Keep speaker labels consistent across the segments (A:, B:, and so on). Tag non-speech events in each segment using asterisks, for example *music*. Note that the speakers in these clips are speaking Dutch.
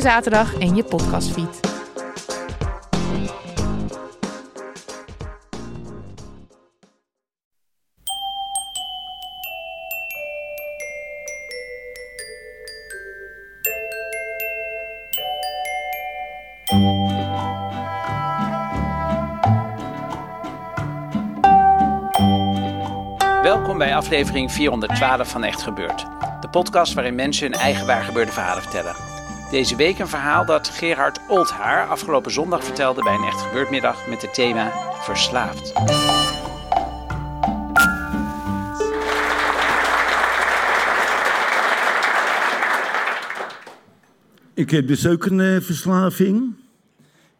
A: zaterdag in je podcastfeed.
B: Welkom bij aflevering 412 van Echt Gebeurd. De podcast waarin mensen hun eigen waargebeurde verhalen vertellen. Deze week een verhaal dat Gerard Oldhaar afgelopen zondag vertelde bij een Echt Gebeurd middag met het thema Verslaafd.
C: Ik heb dus ook een eh, verslaving.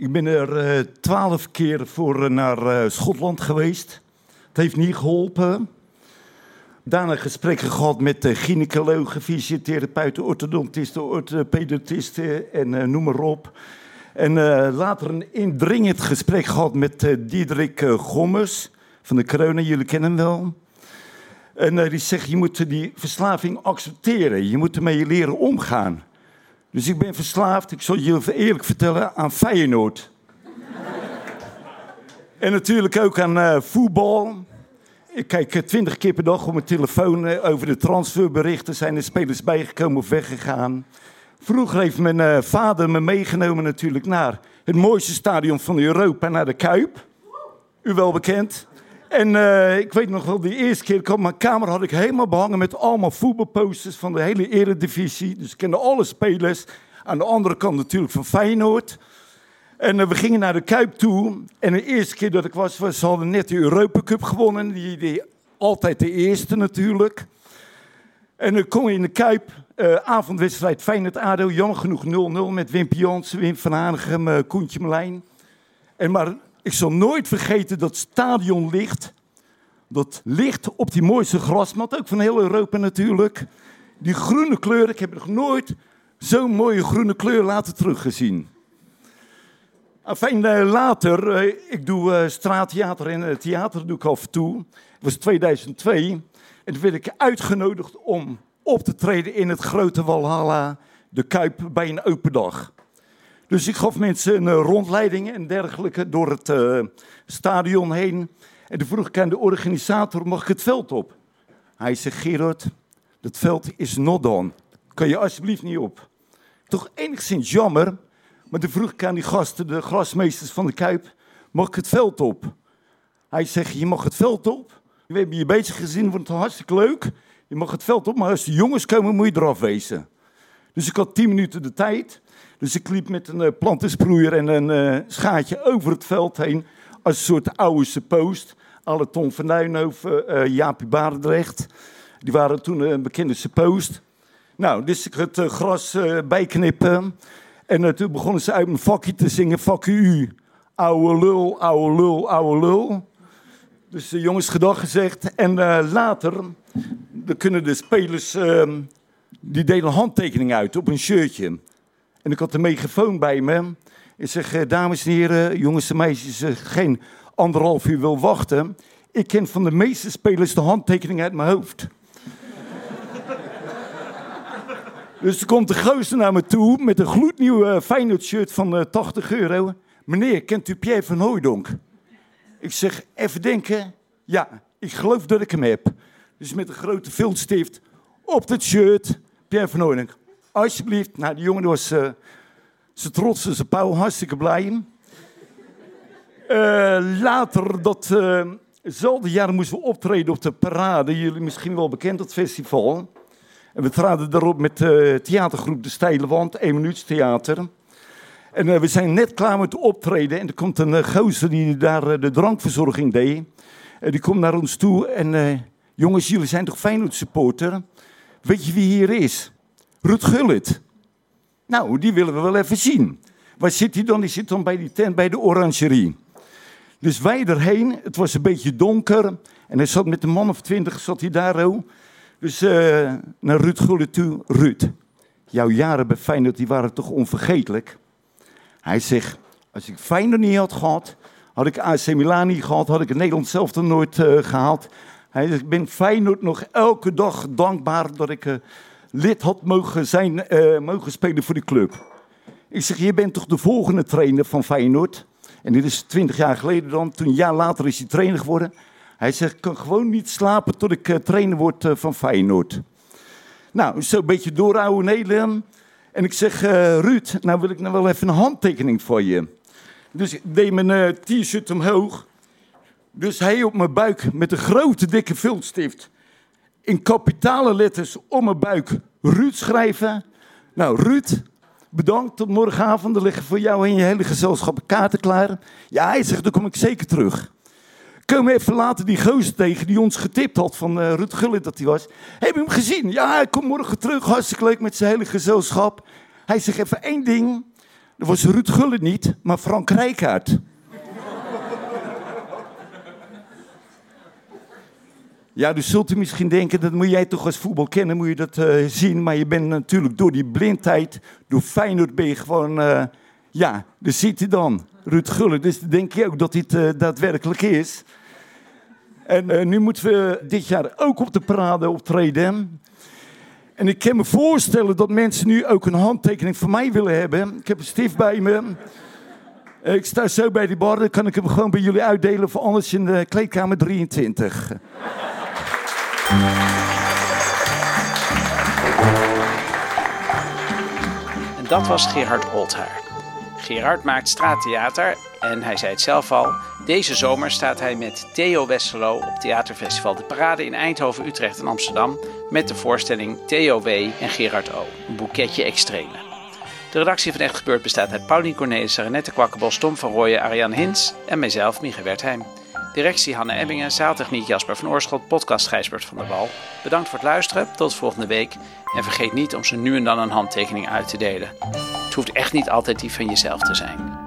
C: Ik ben er eh, twaalf keer voor eh, naar eh, Schotland geweest. Het heeft niet geholpen. Daarna gesprekken gehad met gynaecologen, fysiotherapeuten, orthodontisten, orthopedontisten en eh, noem maar op. En eh, later een indringend gesprek gehad met eh, Diederik eh, Gommers van de corona, jullie kennen hem wel. En eh, die zegt, je moet die verslaving accepteren. Je moet ermee leren omgaan. Dus ik ben verslaafd, ik zal je eerlijk vertellen, aan Feyenoord. *laughs* en natuurlijk ook aan eh, voetbal. Ik kijk eh, twintig keer per dag op mijn telefoon eh, over de transferberichten. Zijn er spelers bijgekomen of weggegaan? Vroeger heeft mijn eh, vader me meegenomen natuurlijk naar het mooiste stadion van Europa, naar de Kuip. U wel bekend. En ik weet nog wel, de eerste keer op mijn kamer had ik helemaal behangen met allemaal voetbalposters van de hele eredivisie. Dus ik kende alle spelers. Aan de andere kant natuurlijk van Feyenoord. En eh, we gingen naar de Kuip toe. En de eerste keer dat ik was, was ze hadden net de Europa Cup gewonnen. Die, die, altijd de eerste natuurlijk. En dan kom je in de Kuip, eh, avondwedstrijd Feyenoord-ADO. Jammer genoeg 0-0 met Wim Jansen, Wim van Hanegem, eh, Koentje Melijn. En maar ik zal nooit vergeten dat stadion ligt. Dat ligt op die mooiste grasmat, ook van heel Europa natuurlijk. Die groene kleur, ik heb nog nooit zo'n mooie groene kleur laten teruggezien. Enfin, eh, later, eh, ik doe eh, straattheater en eh, theater doe ik af en toe. Het was 2002 en toen werd ik uitgenodigd om op te treden in het grote Walhalla, de Kuip, bij een open dag. Dus ik gaf mensen een rondleiding en dergelijke door het stadion heen. En toen vroeg ik aan de organisator, mag ik het veld op? Hij zegt, Gerard, dat veld is not on. Kan je alsjeblieft niet op? Toch enigszins jammer, maar toen vroeg ik aan die gasten, de grasmeesters van de Kuip, mag ik het veld op? Hij zegt, je mag het veld op. We hebben je bezig gezien, wordt het hartstikke leuk. Je mag het veld op, maar als de jongens komen, moet je eraf wezen. Dus ik had tien minuten de tijd. Dus ik liep met een uh, plantensproeier en een eh, schaatje over het veld heen. Als een soort oude post. Alle Ton van Duinhoven, eh Jaapie Barendrecht. Die waren toen een bekende post. Nou, dus ik het eh, gras eh, bijknippen. En toen begonnen ze uit mijn vakje te zingen. Fuck u, ouwe lul, ouwe lul, ouwe lul. Dus de jongens gedag gezegd. En eh, later, dan kunnen de spelers, ehm, die deden handtekening uit op een shirtje. En ik had de megafoon bij me. Ik zeg, eh, dames en heren, jongens en meisjes, eh, geen anderhalf uur wil wachten. Ik ken van de meeste spelers de handtekening uit mijn hoofd. Dus er komt de gozer naar me toe met een gloednieuw eh, Feyenoord shirt van eh, 80 euro. Meneer, kent u Pierre van Hooijdonk? Ik zeg, even denken. Ja, ik geloof dat ik hem heb. Dus met een grote viltstift op het shirt. Pierre van Hooijdonk. Alsjeblieft. Nou, die jongen was uh, trots en zijn pauw hartstikke blij. Later, dat, hetzelfde jaar moesten we optreden op de parade. Jullie misschien wel bekend, dat festival. En we traden daarop met de theatergroep De Steile Wand, 1 minuut theater. En uh, we zijn net klaar met optreden. En er komt een gozer die daar de drankverzorging deed. die komt naar ons toe en... jongens, jullie zijn toch Feyenoord supporter? Weet je wie hier is? Ruud Gullit. Nou, die willen we wel even zien. Waar zit hij dan? Die zit dan bij die tent bij de orangerie. Dus wij erheen. Het was een beetje donker. En hij zat met een man of twintig, zat hij daar ook. Dus uh, naar Ruud Gullit toe. Ruud, jouw jaren bij Feyenoord die waren toch onvergetelijk? Hij zegt, als ik Feyenoord niet had gehad, had ik AC Milan niet gehad, had ik het Nederland zelf nooit uh, gehaald. Hij zegt, ik ben Feyenoord nog elke dag dankbaar dat ik... Uh, lid had mogen, zijn, mogen spelen voor de club. Ik zeg, je bent toch de volgende trainer van Feyenoord? En dit is twintig jaar geleden dan. Toen een jaar later is hij trainer geworden. Hij zegt, ik kan gewoon niet slapen tot ik uh, trainer word uh, van Feyenoord. Nou, zo een beetje doorhouden Nederland. En ik zeg, Ruud, nou wil ik nou wel even een handtekening voor je. Dus ik deed mijn t-shirt omhoog. Dus hij op mijn buik met een grote dikke viltstift in kapitale letters om mijn buik Ruud schrijven. Nou, Ruud, bedankt. Tot morgenavond. Er liggen voor jou en je hele gezelschap kaarten klaar. Ja, hij zegt, dan kom ik zeker terug. Komen even later die gozer tegen die ons getipt had van uh, Ruud Gullit dat hij was. Heb je hem gezien? Ja, hij komt morgen terug. Hartstikke leuk met zijn hele gezelschap. Hij zegt even één ding. Dat was Ruud Gullit niet, maar Frank Rijkaard. Ja, dus zult u misschien denken, dat moet jij toch als voetbal kennen, moet je dat uh, zien. Maar je bent natuurlijk door die blindheid, door Feyenoord ben je gewoon, uh, ja, dus ziet hij dan, Ruud Gullit. Dus denk je ook dat dit uh, daadwerkelijk is. En nu moeten we dit jaar ook op de parade optreden. En ik kan me voorstellen dat mensen nu ook een handtekening van mij willen hebben. Ik heb een stift bij me. Ik sta zo bij die bar, dan kan ik hem gewoon bij jullie uitdelen, of anders in de kleedkamer 23.
B: En dat was Gerard Oldhaar. Gerard maakt straattheater en hij zei het zelf al. Deze zomer staat hij met Theo Westerlo op Theaterfestival De Parade in Eindhoven, Utrecht en Amsterdam met de voorstelling Theo W. en Gerard O. Een boeketje extreme. De redactie van Echt Gebeurd bestaat uit Paulien Cornelissen, Renette Kwakkenbos, Tom van Rooyen, Ariane Hins en mijzelf, Mieke Wertheim. Directie Hanne Ebbingen, zaaltechniek Jasper van Oorschot, podcast Gijsbert van der Wal. Bedankt voor het luisteren, tot volgende week. En vergeet niet om ze nu en dan een handtekening uit te delen. Het hoeft echt niet altijd die van jezelf te zijn.